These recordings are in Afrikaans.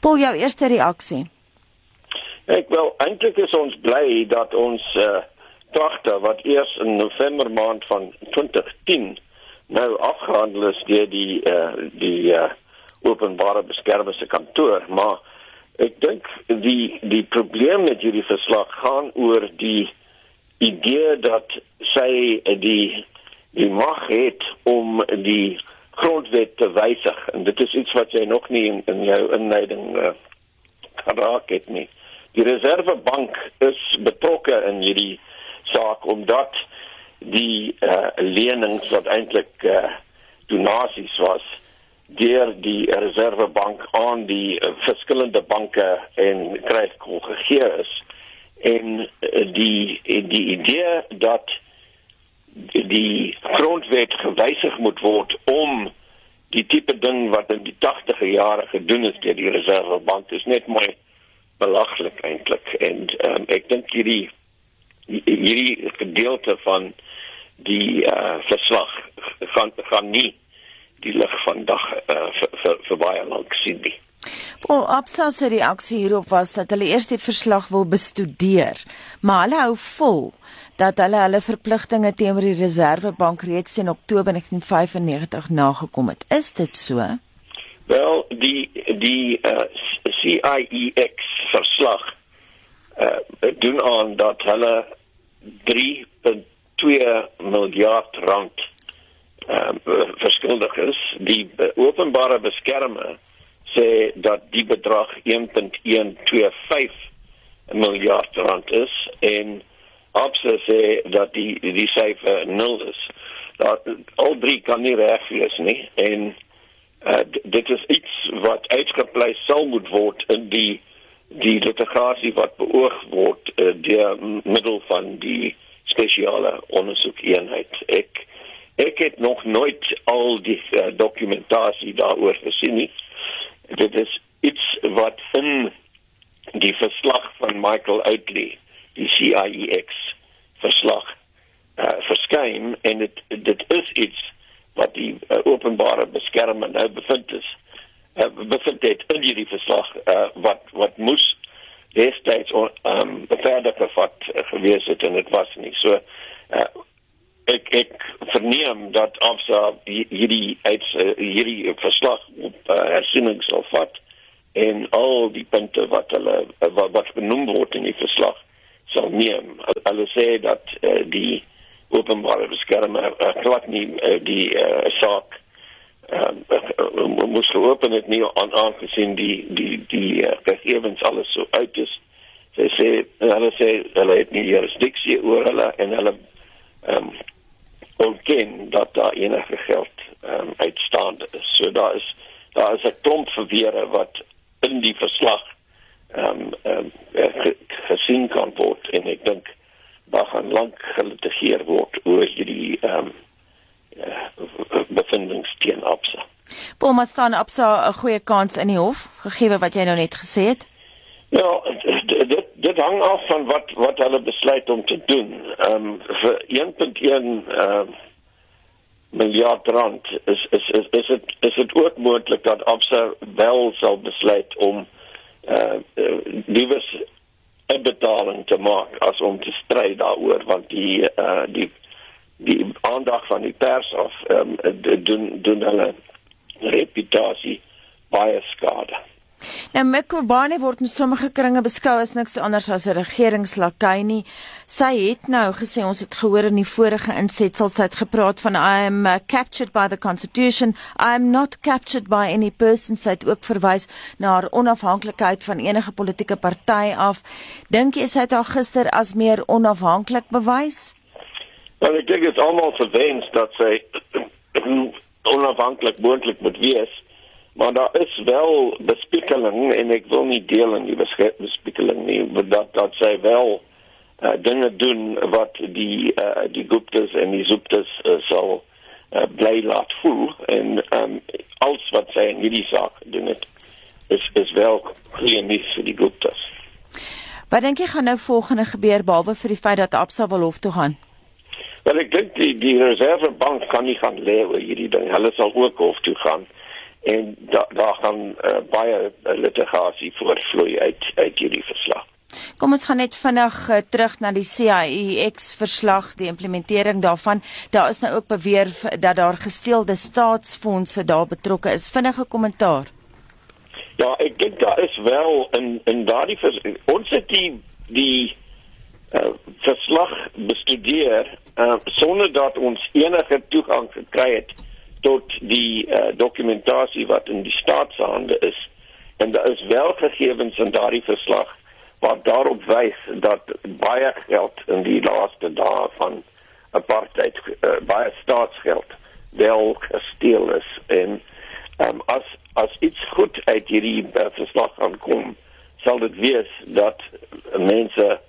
Paul, jou eerste reaksie. Ek wel eintlik is ons bly dat ons uh togter wat eers in November maand van 2010 nou afgehandel is deur die uh die uh openbare beskermer se kantoor, maar ek dink die die probleem met hierdie verslag gaan oor die idee dat sy die die mag het om die grondwet te wysig en dit is iets wat jy nog nie in, in jou inleiding uh, geraak het nie. Die reservebank is betrokke in hierdie saak omdat die uh, lenings wat eintlik uh, donasies was deur die reservebank aan die uh, verskillende banke en kredietkool gegee is en uh, die die idee dat die grondwet gewysig moet word om die tipe ding wat in die 80e jare gedoen is deur die reservebank is net mooi belaglik eintlik en um, ek dink hierdie hierdie gedeelte van die uh, verslag gaan gaan nie die lig van dag uh, vir, vir, vir baie lank sien nie. Paul Absa se reaksie hierop was dat hulle eers die verslag wil bestudeer, maar hulle hou vol dat hulle hulle verpligtinge teenoor die Reservebank reeds in Oktober 1995 nagekom het. Is dit so? Wel, die die uh, CIEX verslag uh, doen aan dat hulle 3.2 miljard rand uh, verskuldig is. Die openbare beskermer sê dat die bedrag 1.125 miljard rand is en Absa sê dat die die syfer 0 is. Dat al drie kan nie reg wees nie en uh, dit is iets wat uitgeplei sal moet word in die die litigasie wat beoog word uh, deur middel van die spesiale ondersoekeenheid. Ek ek het nog nooit al die uh, dokumentasie daaroor gesien nie. Dit is iets wat in die verslag van Michael Outley, die CIEX verslag uh, verskyn en dit dit is iets wat die uh, openbare beskermer nou bevind is uh, bevind het in hierdie verslag uh, wat wat moes destyds ehm um, verder gevat uh, gewees het en dit was nie. So uh, ek ek verneem dat afsa hierdie uit uh, hierdie verslag op uh, hersiening sal vat en al die punte wat hulle uh, wat, wat genoem word in die verslag sal neem hulle sê dat uh, die openbare beskermer uh, glad nie uh, die uh, saak ehm uh, moes open het nie aan aangesien die die die uh, gegevens alles so uit is. Sy sê hulle sê hulle het nie jurisdiksie oor hulle en hulle ehm um, ontken dat daar enige geld ehm um, uitstaande is. So daar is daar is 'n klomp verweere wat in die verslag ehm um, ehm um, gesien kan word en ek dink daar gaan lank gelitigeer word oor hierdie ehm um, uh, bevindings teen Absa. Maar staan Absa 'n goeie kans in die hof gegee wat jy nou net gesê het? Ja, hang af van wat wat hulle besluit om te doen. Ehm um, vir 1.1 ehm uh, miljard rand is is is is dit is dit ook moontlik dat Absa wel sal besluit om eh uh, die was 'n betaling te maak as om te stry daaroor want die eh uh, die die aandag van die pers of ehm um, doen doen hulle reputasie baie skade. Nou Mekobane word in sommige kringe beskou as niks anders as 'n regeringslakai nie. Sy het nou gesê ons het gehoor in die vorige insetsel sy het gepraat van I am uh, captured by the constitution. I am not captured by any person. Sy het ook verwys na haar onafhanklikheid van enige politieke party af. Dink jy sy het haar gister as meer onafhanklik bewys? Wel ek dink dit is almal verwens dat sy onafhanklik moontlik moet wees, maar daar is wel bespiegeling en ek wil nie deel in die bespiegeling nie, maar dat dat sy wel uh, dinge doen wat die uh, die Guptas en die Zuptas uh, sal uh, bly laat voel en um, alles wat sy in hierdie saak doen het is is wel geen nuus vir die Guptas. Wat dink jy gaan nou volgende gebeur behalwe vir die feit dat Absa wil hof toe gaan? Wel ek dink die die reservebank kan nie gaan lê oor hierdie ding. Hulle sal ook hof toe gaan. En daar daar gaan uh, baie litigasie voortvloei uit uit hierdie verslag. Kom ons gaan net vinnig uh, terug na die CIEX verslag, die implementering daarvan. Daar is nou ook beweer dat daar gesteelde staatsfondse daar betrokke is. Vinnige kommentaar. Ja, ek dink daar is wel in in daardie ons het die die uh, verslag bestudeer uh, sonder dat ons enige toegang gekry het tot die uh, dokumentasie wat in die staatshande is. En daar is wel gegevens in daardie verslag wat daarop wys dat baie geld in die laaste dae van apartheid uh, baie staatsgeld wel gesteel is. En um, as as iets goed uit hierdie uh, verslag aankom sal dit wees dat mense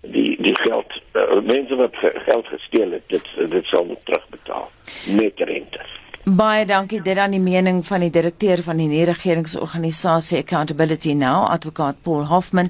die die geld uh, mense wat geld gesteel het dit dit sal terugbetaal met rente Baie dankie dit aan die mening van die direkteur van die nie-regeringsorganisasie Accountability Now, advokaat Paul Hoffman.